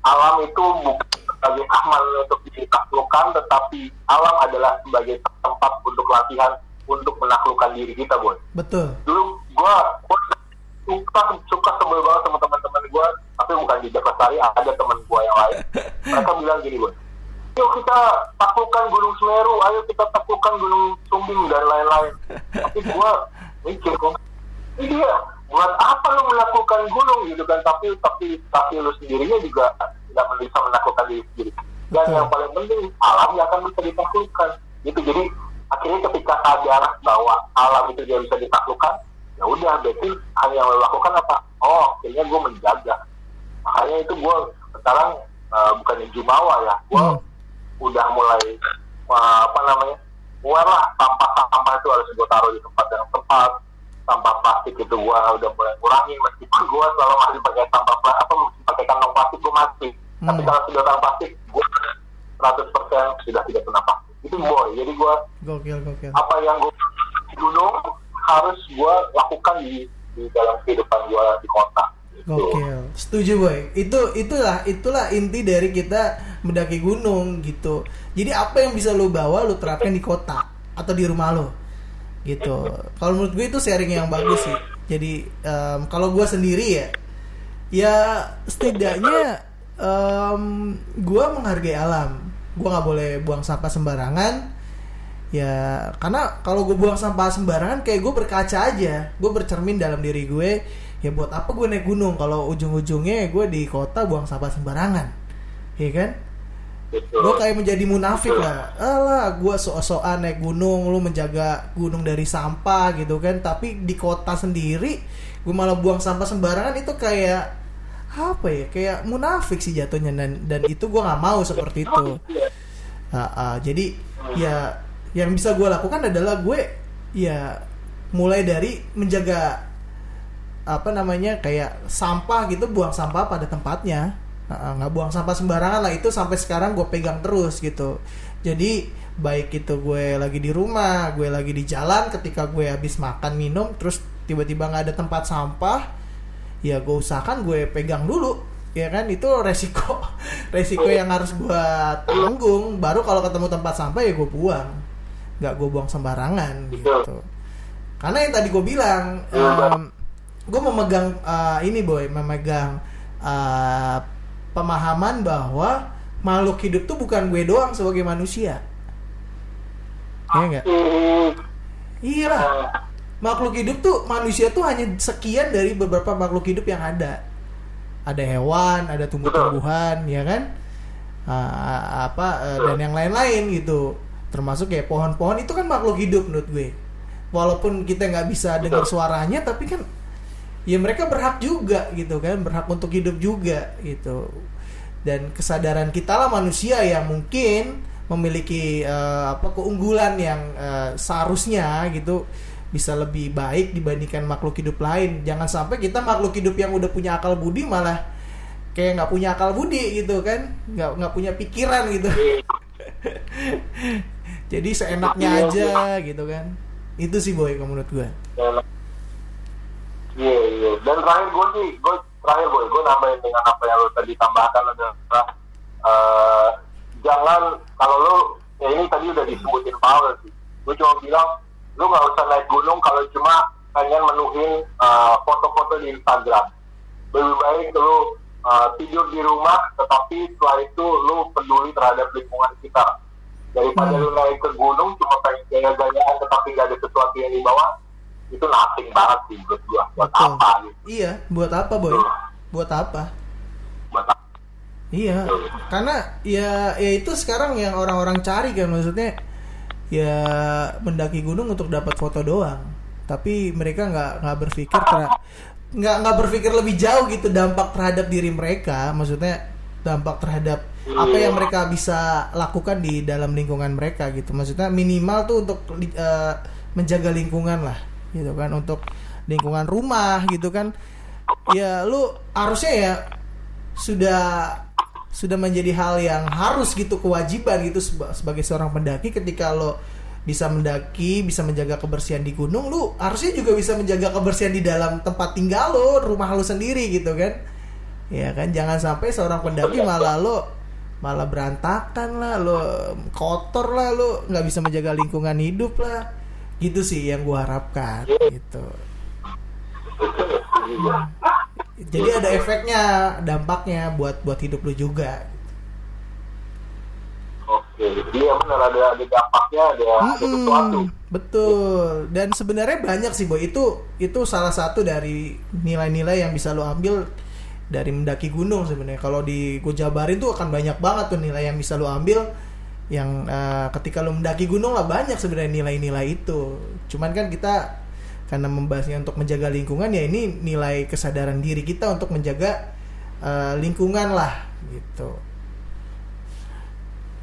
alam itu bukan sebagai aman untuk ditaklukkan tetapi alam adalah sebagai tempat untuk latihan untuk menaklukkan diri kita boy Betul. dulu gue suka suka sebel banget sama teman-teman gue tapi bukan di Jakarta Sari ada teman gue yang lain. Mereka bilang gini boy yuk kita taklukkan Gunung Semeru ayo kita taklukkan Gunung Sumbing dan lain-lain. Tapi gue mikir kok iya buat apa lu melakukan gunung gitu kan? Tapi tapi tapi lu sendirinya juga tidak bisa menaklukkan diri sendiri. Dan Betul. yang paling penting alam yang akan bisa ditaklukkan. Gitu jadi akhirnya ketika sadar bahwa alam itu dia bisa ditaklukkan ya udah berarti hal yang lo lakukan apa? Oh akhirnya gue menjaga. Makanya itu gue sekarang uh, bukan jumawa ya. Gue Hmm. udah mulai uh, apa namanya mulai lah. Sampah-sampah itu harus gue taruh di tempat yang tepat. Sampah plastik itu gue udah mulai kurangin. Meskipun gue selalu masih pakai sampah plastik apa masih pakai kantong plastik gue masih tapi Hmm. kalau sedotan plastik gue 100% sudah tidak pernah plastik. Itu boy. Jadi gue Gokil, gokil. apa yang gue gunung harus gue lakukan di di dalam kehidupan gue di kota gitu. Gokil. Setuju boy. Itu itulah itulah inti dari kita mendaki gunung gitu. Jadi apa yang bisa lo bawa lo terapkan di kota atau di rumah lo gitu. Kalau menurut gue itu sharing yang bagus sih. Jadi em, kalau gue sendiri ya, ya setidaknya em, gue menghargai alam. Gue nggak boleh buang sampah sembarangan. Ya karena kalau gue buang sampah sembarangan kayak gue berkaca aja. Gue bercermin dalam diri gue. Ya buat apa gue naik gunung kalau ujung-ujungnya gue di kota buang sampah sembarangan. Iya kan? Gue kayak menjadi munafik lah alah gue sok-sokan naik gunung lu menjaga gunung dari sampah gitu kan tapi di kota sendiri gue malah buang sampah sembarangan itu kayak apa ya kayak munafik sih jatuhnya dan dan itu gue nggak mau seperti itu Ah, ah, jadi ya yang bisa gue lakukan adalah gue ya mulai dari menjaga apa namanya kayak sampah gitu buang sampah pada tempatnya. Nggak buang sampah sembarangan lah itu sampai sekarang gue pegang terus gitu. Jadi baik itu gue lagi di rumah gue lagi di jalan ketika gue habis makan minum terus tiba-tiba nggak ada tempat sampah ya gue usahakan gue pegang dulu ya kan? Itu resiko resiko yang harus gue tanggung. Baru kalau ketemu tempat sampah ya gue buang nggak gue buang sembarangan gitu karena yang tadi gue bilang gue memegang uh, ini boy memegang uh, pemahaman bahwa makhluk hidup tuh bukan gue doang sebagai manusia Iya enggak? Iya lah. Makhluk hidup tuh manusia tuh hanya sekian dari beberapa makhluk hidup yang ada. Ada hewan, ada tumbuh-tumbuhan, ya kan? Ah, apa eh, dan yang lain-lain gitu. Termasuk kayak pohon-pohon itu kan makhluk hidup menurut gue. Walaupun kita nggak bisa dengar suaranya, tapi kan ya mereka berhak juga gitu kan, berhak untuk hidup juga gitu. Dan kesadaran kita lah manusia yang mungkin memiliki eh, apa keunggulan yang eh, seharusnya gitu bisa lebih baik dibandingkan makhluk hidup lain. Jangan sampai kita makhluk hidup yang udah punya akal budi malah kayak nggak punya akal budi gitu kan, nggak nggak punya pikiran gitu. Jadi seenaknya aja gitu kan. Itu sih boy kalau menurut gue. Iya, iya. dan terakhir gue sih gue terakhir gue gue nambahin dengan apa yang lo tadi tambahkan adalah uh, jangan kalau lo ya ini tadi udah disebutin Paul sih gue cuma bilang lo nggak usah naik gunung kalau cuma pengen menuhin uh, foto-foto di Instagram lebih baik lo uh, tidur di rumah tetapi setelah itu lo peduli terhadap lingkungan kita daripada Hmm. lu naik ke gunung cuma pengen gaya-gayaan tetapi gak ada sesuatu yang di bawah itu nothing banget sih menurut gua buat Betul. apa gitu Iya, buat apa boy? Buat apa? buat apa Iya, karena ya ya itu sekarang yang orang-orang cari kan maksudnya ya mendaki gunung untuk dapat foto doang. Tapi mereka nggak nggak berpikir nggak nggak berpikir lebih jauh gitu dampak terhadap diri mereka, maksudnya dampak terhadap apa yang mereka bisa lakukan di dalam lingkungan mereka gitu. Maksudnya minimal tuh untuk eh, menjaga lingkungan lah gitu kan untuk lingkungan rumah gitu kan. Ya lu harusnya ya sudah sudah menjadi hal yang harus gitu kewajiban gitu seba- sebagai seorang pendaki ketika lo bisa mendaki bisa menjaga kebersihan di gunung lu harusnya juga bisa menjaga kebersihan di dalam tempat tinggal lo rumah lo sendiri gitu kan ya kan jangan sampai seorang pendaki malah lo malah berantakan lah lo kotor lah lo. Nggak bisa menjaga lingkungan hidup lah. Gitu sih yang gua harapkan gitu. Jadi ada efeknya dampaknya buat buat hidup lu juga. Oke iya benar ada ada dampaknya ada ada sesuatu. betul. Dan sebenarnya banyak sih boy. Itu itu salah satu dari nilai-nilai yang bisa lo ambil dari mendaki gunung sebenarnya. Kalau di gue jabarin tuh akan banyak banget tuh nilai yang bisa lo ambil yang eh, ketika lo mendaki gunung lah banyak sebenarnya nilai-nilai itu. Cuman kan kita karena membahasnya untuk menjaga lingkungan ya ini nilai kesadaran diri kita untuk menjaga eh, lingkungan lah gitu.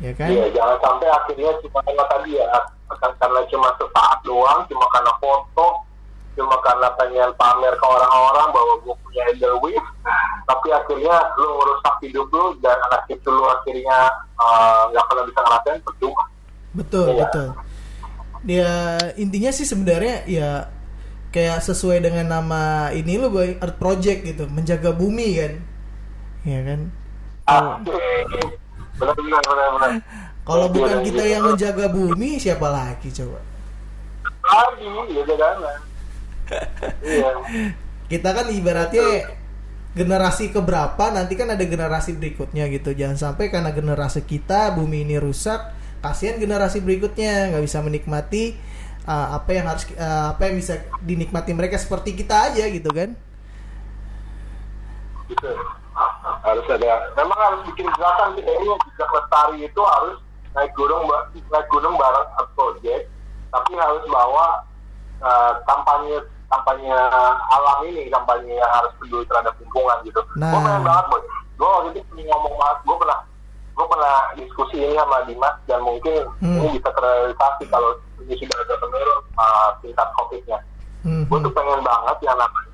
Ya kan? Iya jangan sampai akhirnya cuma karena tadi ya karena cuma sesaat doang cuma karena foto cuma karena pengen pamer ke orang-orang bahwa gue punya wave tapi akhirnya lu ngerusak hidup lu dan anak itu lu akhirnya eh, nggak pernah bisa ngerasain percuma Betul, Iya. betul. Dia intinya sih sebenarnya ya kayak sesuai dengan nama ini lo boy Earth Project gitu, menjaga bumi kan. Ya kan? ah benar benar benar benar Kalau Iya, bukan iya, kita iya. yang menjaga bumi, siapa lagi coba? lagi ya kan iya. Kita kan ibaratnya generasi keberapa nanti kan ada generasi berikutnya gitu. Jangan sampai karena generasi kita bumi ini rusak, kasihan generasi berikutnya. Nggak bisa menikmati uh, apa yang harus uh, apa yang bisa dinikmati mereka seperti kita aja gitu kan. gitu. Harus ada memang harus bikin gerakan sih. Kayaknya jejak lestari itu harus naik gunung naik gunung bareng project tapi harus bawa eh, kampanye kampanye alam ini kampanye yang harus peduli terhadap lingkungan gitu. Nah. gue pengen banget boy. Gue waktu itu ngomong banget. Gue pernah gue pernah diskusi ini sama Dimas dan mungkin Hmm. ini bisa terrealisasi kalau ini sudah ada menurun eh, tingkat covidnya. Hmm, gue tuh pengen banget yang namanya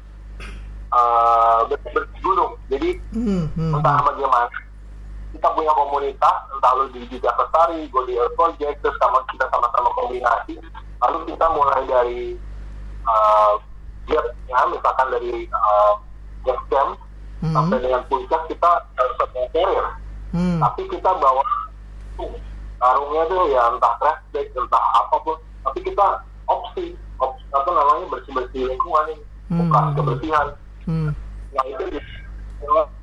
uh, bersih gunung jadi hmm, hmm, entah bagaimana kita punya komunitas entah lu di Lestari gue di Earth Project terus sama kita sama-sama kombinasi lalu kita mulai dari uh, ya misalkan dari uh, base camp hmm, sampai dengan puncak kita harus carrier. Hmm, tapi kita bawa karungnya tuh ya entah trash bag entah apa pun. Tapi kita opsi opsi apa namanya bersih bersih lingkungan ini. Hmm. bukan kebersihan. Hmm. nah itu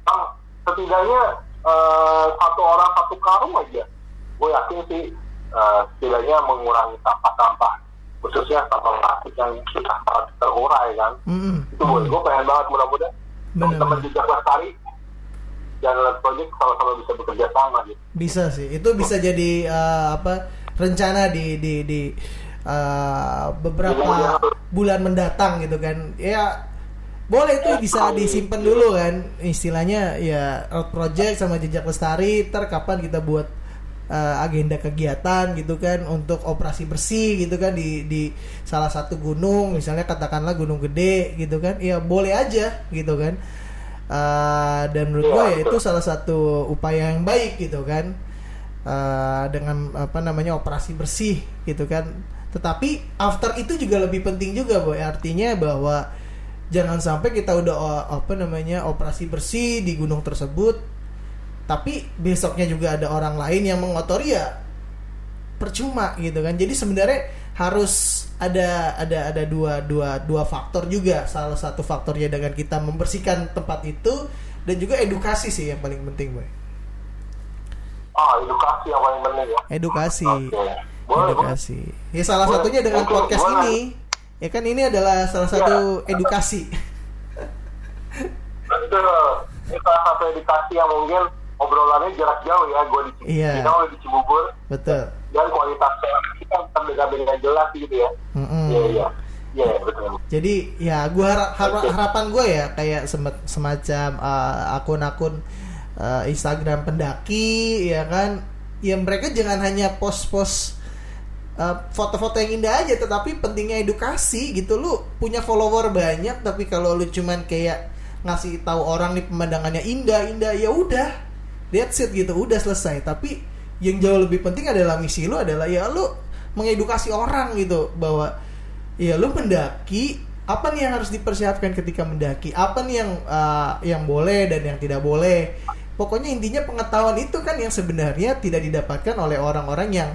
ah, setidaknya eh, satu orang satu karung aja. Gue yakin sih eh, setidaknya mengurangi sampah-sampah khususnya sampah plastik yang banget terurai kan? Hmm, itu gue gue pengen banget mudah-mudahan teman-teman bener. jejak lestari dan project sama-sama bisa bekerja sama gitu. Bisa sih. Itu bisa jadi eh, apa rencana di di di eh, beberapa bulan mendatang gitu kan. Ya boleh itu bisa disimpan dulu kan. Istilahnya ya Earth project sama jejak lestari ter kapan kita buat eh, agenda kegiatan gitu kan untuk operasi bersih gitu kan di di salah satu gunung misalnya katakanlah gunung gede gitu kan ya boleh aja gitu kan. Eh, dan menurut gue ya itu salah satu upaya yang baik gitu kan Eh, dengan apa namanya operasi bersih gitu kan. Tetapi after itu juga lebih penting juga boy artinya bahwa jangan sampai kita udah apa namanya operasi bersih di gunung tersebut tapi besoknya juga ada orang lain yang mengotori ya percuma gitu kan. Jadi sebenarnya harus ada ada ada dua dua dua faktor juga. Salah satu faktornya dengan kita membersihkan tempat itu dan juga edukasi sih yang paling penting boy. Ah edukasi yang paling penting ya. Edukasi. Boleh, edukasi. Ya salah Boleh. satunya dengan Mungkin podcast boleh. ini. Ya kan ini adalah salah satu edukasi. Betul. Ini salah satu edukasi yang mungkin obrolannya jarak jauh ya. Gue di Iya. kita udah di Cibubur betul dan kualitas kita terdengar dengan jelas gitu ya. Iya iya. Iya betul. Jadi ya gua harap, harap- harapan gue ya kayak sem- semacam uh, akun-akun uh, Instagram pendaki ya kan, ya mereka jangan hanya post-post uh, foto-foto yang indah aja, tetapi pentingnya edukasi gitu. Lu punya follower banyak, tapi kalau lu cuman kayak ngasih tahu orang nih pemandangannya indah, indah ya udah, that's it gitu, udah selesai. Tapi yang jauh lebih penting adalah misi lu adalah ya lu mengedukasi orang gitu bahwa ya lu mendaki apa nih yang harus dipersiapkan ketika mendaki apa nih yang uh, yang boleh dan yang tidak boleh pokoknya intinya pengetahuan itu kan yang sebenarnya tidak didapatkan oleh orang-orang yang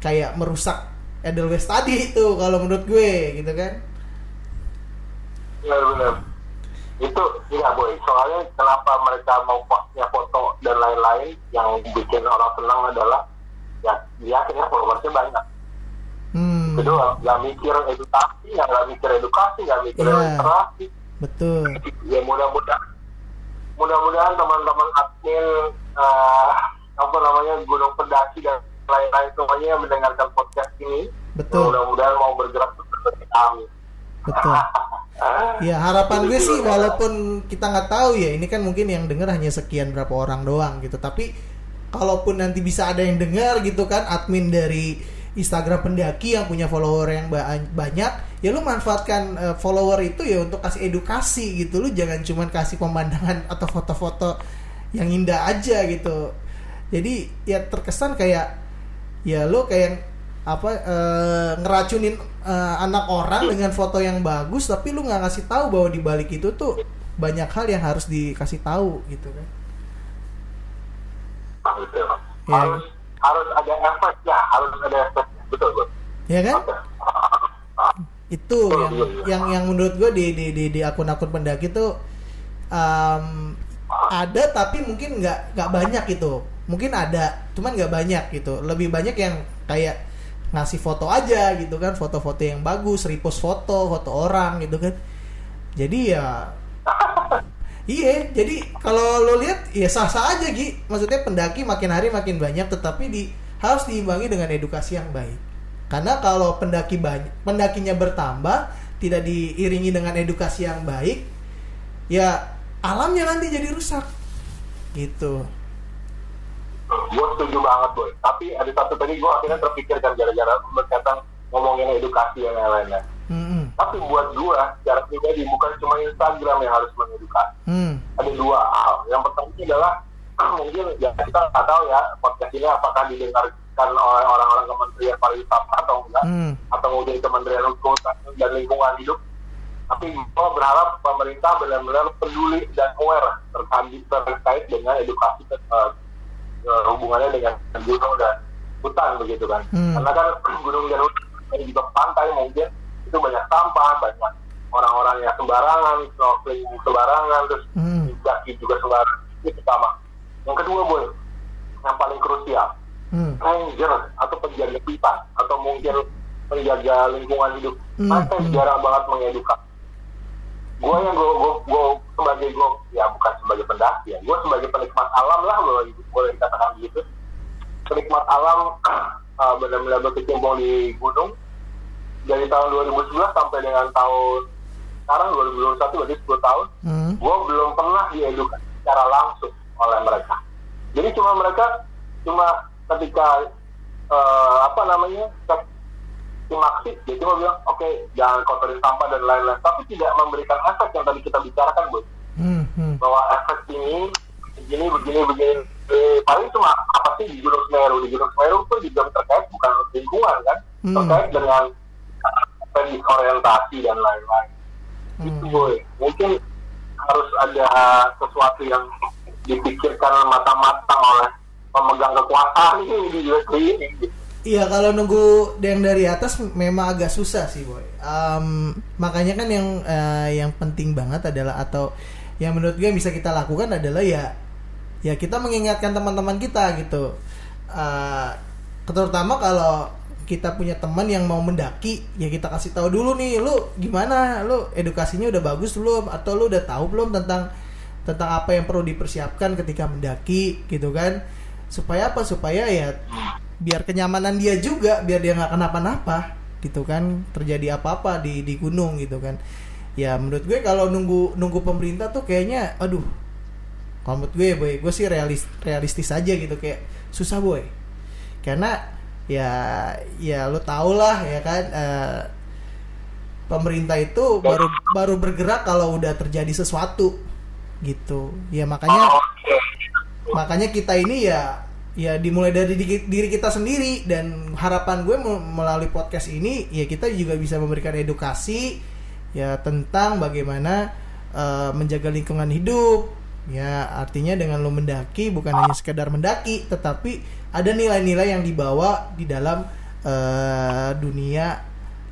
kayak merusak Edelweiss tadi itu kalau menurut gue gitu kan. Itu iya boy. Soalnya kenapa mereka mau postnya foto dan lain-lain yang bikin orang senang adalah ya dia akhirnya followersnya banyak. hmm Kedua, nggak mikir edukasi, nggak mikir edukasi, nggak mikir Iya. literasi. betul ya mudah-mudahan mudah-mudahan teman-teman admin eh, apa namanya gunung pendaki dan lain-lain semuanya yang mendengarkan podcast ini Betul. mudah-mudahan mau bergerak seperti kami betul ya harapan gue sih walaupun kita nggak tahu ya ini kan mungkin yang denger hanya sekian berapa orang doang gitu. Tapi kalaupun nanti bisa ada yang dengar gitu kan admin dari Instagram pendaki yang punya follower yang ba- banyak ya lu manfaatkan eh, follower itu ya untuk kasih edukasi gitu. Lu jangan cuman kasih pemandangan atau foto-foto yang indah aja gitu. Jadi ya terkesan kayak ya lu kayak apa eh, ngeracunin eh, anak orang dengan foto yang bagus tapi lu nggak ngasih tahu bahwa di balik itu tuh banyak hal yang harus dikasih tahu gitu kan? Gitu. Iya. harus harus ada efeknya harus ada efeknya. Betul betul ya kan? Itu yang yang yang menurut gue di di di, di akun-akun pendaki tuh um, ada tapi mungkin nggak nggak banyak gitu. Mungkin ada cuman nggak banyak gitu. Lebih banyak yang kayak ngasih foto aja gitu kan foto-foto yang bagus repost foto foto orang gitu kan. Jadi ya iya jadi kalau lo lihat ya sah-sah aja Gi. Maksudnya pendaki makin hari makin banyak tetapi di harus diimbangi dengan edukasi yang baik. Karena kalau pendaki banyak pendakinya bertambah tidak diiringi dengan edukasi yang baik ya alamnya nanti jadi rusak. Gitu gue setuju banget boy tapi ada satu tadi gue akhirnya terpikirkan gara-gara berkaitan ngomongin edukasi yang lain-lainnya Mm-mm. tapi buat gue secara pribadi bukan cuma Instagram yang harus mengedukasi Hmm. ada dua hal yang pertama adalah mungkin ya kita nggak tahu ya podcast ini apakah didengarkan oleh orang-orang Kementerian Pariwisata atau enggak Hmm. atau mungkin Kementerian Hukum dan Lingkungan Hidup tapi gue berharap pemerintah benar-benar peduli dan aware terkait terkait dengan edukasi eh, eh, hubungannya dengan gunung dan hutan begitu kan Hmm. karena kan gunung dan hutan dan juga pantai mungkin itu banyak sampah banyak orang-orang yang sembarangan snorkeling sembarangan terus Hmm. daki juga sembarangan itu pertama yang kedua boy yang paling krusial Hmm. ranger atau penjaga hutan atau mungkin penjaga lingkungan hidup Hmm, mereka hmm. jarang banget mengedukasi gue yang gue gue gue sebagai gue ya bukan sebagai pendaki ya gue sebagai penikmat alam lah boleh boleh dikatakan begitu penikmat alam uh, benar-benar berkecimpung di gunung dari tahun 2011 sampai dengan tahun sekarang 2021 berarti 10 tahun Hmm. gue belum pernah diedukasi secara langsung oleh mereka. Jadi cuma mereka cuma ketika eh, apa namanya cek simaksi, dia cuma bilang oke jangan kotorin sampah dan lain-lain, tapi tidak memberikan efek yang tadi kita bicarakan, bu, Hmm. Hmm. bahwa efek ini begini begini begini. Eh, paling cuma apa sih di Gunung Semeru? Di Gunung Semeru pun juga terkait bukan lingkungan kan, Hmm. terkait dengan eh, disorientasi dan lain-lain. Itu Hmm. boy. Mungkin harus ada sesuatu yang dipikirkan matang-matang oleh pemegang kekuasaan ini di USA ini. Iya kalau nunggu yang dari atas memang agak susah sih boy. Em, makanya kan yang eh, yang penting banget adalah atau yang menurut gue bisa kita lakukan adalah ya ya kita mengingatkan teman-teman kita gitu. Eh, terutama kalau kita punya teman yang mau mendaki ya kita kasih tahu dulu nih lu gimana? Lu edukasinya udah bagus belum? Atau lu udah tahu belum tentang tentang apa yang perlu dipersiapkan ketika mendaki? Gitu kan. Supaya apa? Supaya ya biar kenyamanan dia juga biar dia nggak kenapa-napa gitu kan. Terjadi apa-apa di di gunung gitu kan. Ya menurut gue kalau nunggu nunggu pemerintah tuh kayaknya aduh kalau menurut gue boy gue sih realis, realistis aja gitu kayak susah boy. Karena ya ya lo tau lah ya kan eh, pemerintah itu baru baru bergerak kalau udah terjadi sesuatu gitu. Ya makanya makanya kita ini ya ya dimulai dari di- diri kita sendiri dan harapan gue me- melalui podcast ini ya kita juga bisa memberikan edukasi ya tentang bagaimana eh, menjaga lingkungan hidup. Ya artinya dengan lo mendaki bukan hanya sekedar mendaki tetapi ada nilai-nilai yang dibawa di dalam eh, dunia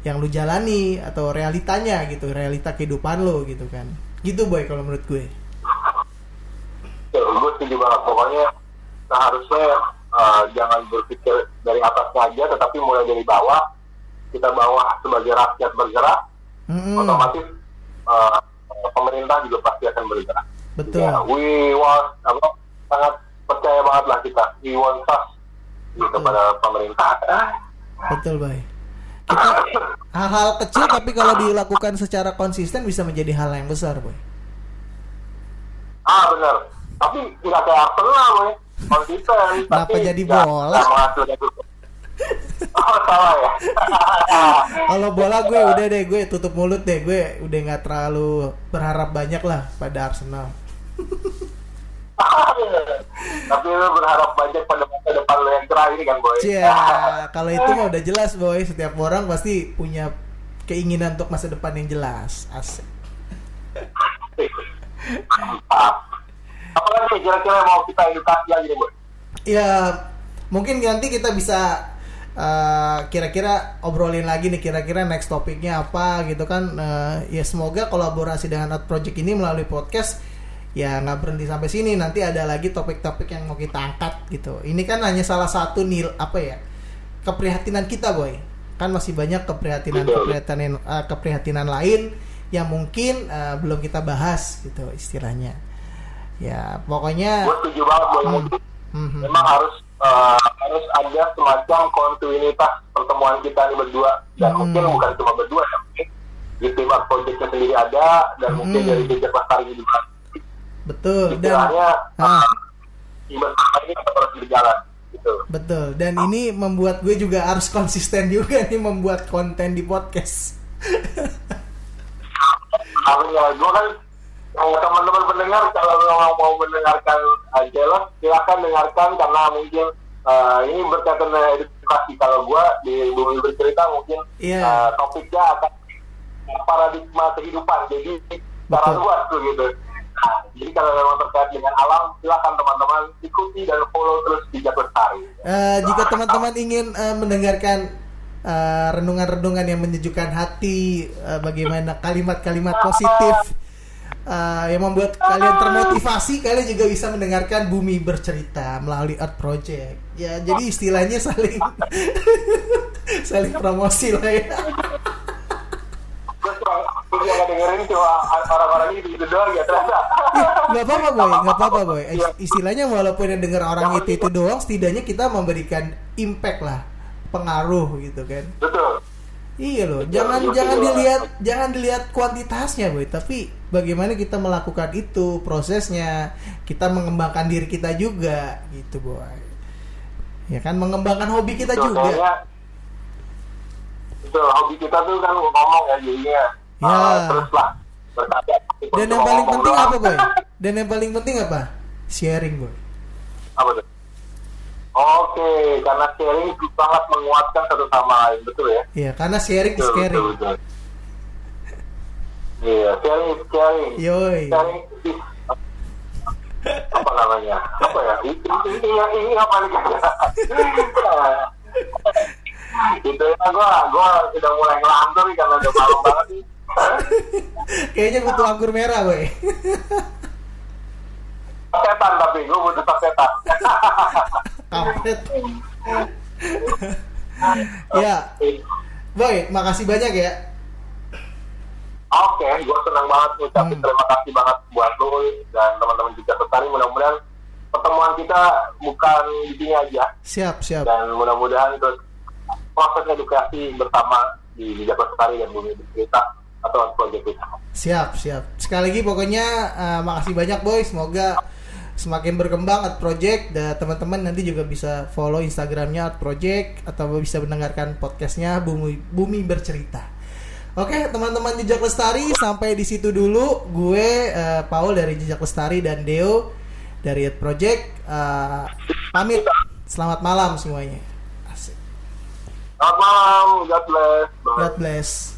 yang lu jalani atau realitanya gitu realita kehidupan lo gitu kan. Gitu boy kalau menurut gue. Ya, gue setuju banget. Pokoknya seharusnya uh, jangan berpikir dari atas saja, tetapi mulai dari bawah. Kita bawah sebagai rakyat bergerak, Mm-mm. otomatis uh, pemerintah juga pasti akan bergerak. betul Ya, we want, apa, sangat percaya banget lah kita. We want trust gitu pada pemerintah. Betul, Bay. Kita hal-hal kecil tapi kalau dilakukan secara konsisten bisa menjadi hal yang besar, Boy. ah benar. Tapi nggak kayak Arsenal, boy. Konsisten. Kenapa jadi bola? Oh, salah ya. Kalau bola gue udah deh, gue tutup mulut deh, gue udah nggak terlalu berharap banyak lah pada Arsenal. Tapi lu berharap banyak pada masa depan lu yang cerah ini kan, boy. Cia, kalau itu mah udah jelas, Boy. Setiap orang pasti punya keinginan untuk masa depan yang jelas. Asik. Apa lagi kira-kira mau kita edukasi lagi nih, boy? Ya, mungkin nanti kita bisa eh, kira-kira obrolin lagi nih kira-kira next topiknya apa gitu kan. Eh, ya semoga kolaborasi dengan Art Project ini melalui podcast ya nggak berhenti sampai sini. Nanti ada lagi topik-topik yang mau kita angkat gitu. Ini kan hanya salah satu nil apa ya keprihatinan kita boy. Kan masih banyak keprihatinan keprihatinan eh, keprihatinan lain yang mungkin eh, belum kita bahas gitu istilahnya ya pokoknya Gue setuju banget, boy. Hmm. Mungkin Mhm. Memang harus uh, harus ada semacam kontinuitas pertemuan kita nih berdua dan Hmm. mungkin bukan cuma berdua tapi di tim art projectnya sendiri ada dan mungkin Hmm. dari jejak lestari juga. betul dan Istilahnya ah, event ini tetap terus berjalan gitu. betul dan ini membuat gue juga harus konsisten juga nih membuat konten di podcast Akhirnya gue kan eh, teman-teman pendengar kalau memang mau mendengarkan uh, jelas silahkan dengarkan karena mungkin uh, ini berkaitan dengan edukasi. Kalau gue di bumi bercerita mungkin Iya. uh, topiknya akan paradigma kehidupan. Jadi cara luas tuh gitu. Nah, jadi kalau memang terkait dengan alam silahkan teman-teman ikuti dan follow terus Bijak Lestari Eh, jika teman-teman ingin eh, mendengarkan eh, renungan-renungan yang menyejukkan hati eh, bagaimana kalimat-kalimat positif eh, yang membuat kalian termotivasi kalian juga bisa mendengarkan Bumi Bercerita melalui Art Project. Ya jadi istilahnya saling saling promosi lah ya. Dengerin cuma orang-orang ini gitu doang ya ternyata. Nggak apa-apa boy. Nggak apa-apa boy. Is- istilahnya walaupun yang dengar orang itu itu doang setidaknya kita memberikan impact lah pengaruh gitu kan. Betul iya loh jangan betul. jangan dilihat jangan dilihat kuantitasnya boy. Tapi bagaimana kita melakukan itu prosesnya kita mengembangkan diri kita juga gitu boy. Ya kan mengembangkan hobi kita Betul, juga. betul hobi kita tuh kan ngomong ya jadinya. Ya. uh, terus lah dan yang paling penting apa boy? Dan yang paling penting apa? Sharing boy. Apa tuh oke karena sharing itu sangat menguatkan satu sama lain betul ya? Ya karena sharing is betul caring. betul, betul. iya sharing sharing Yoi. sharing is apa namanya? Apa ya? Ini ini ini, ini apa nih? Itu ya gua gua sudah mulai ngelantur karena udah malam banget nih. Kayaknya butuh anggur merah, boy. setan tapi gua butuh setan Kampret. ya, boy, makasih banyak ya. Oke, gue senang banget ngucapin Hmm. terima kasih banget buat lu dan teman-teman juga Bestari. Mudah-mudahan pertemuan kita bukan di sini aja Siap, siap. dan mudah-mudahan terus proses edukasi bersama di Jejak Bestari dan Bumi Bercerita atau proyek kita. Siap, siap. Sekali lagi pokoknya eh, makasih banyak boy. Semoga semakin berkembang Art Project dan teman-teman nanti juga bisa follow Instagramnya Art Project atau bisa mendengarkan podcastnya Bumi Bumi Bercerita. Oke, teman-teman Jejak Lestari sampai di situ dulu. Gue eh, Paul dari Jejak Lestari dan Deo dari Art Project eh, pamit. Selamat malam semuanya. Asik. Selamat malam, God bless. Bye. God bless.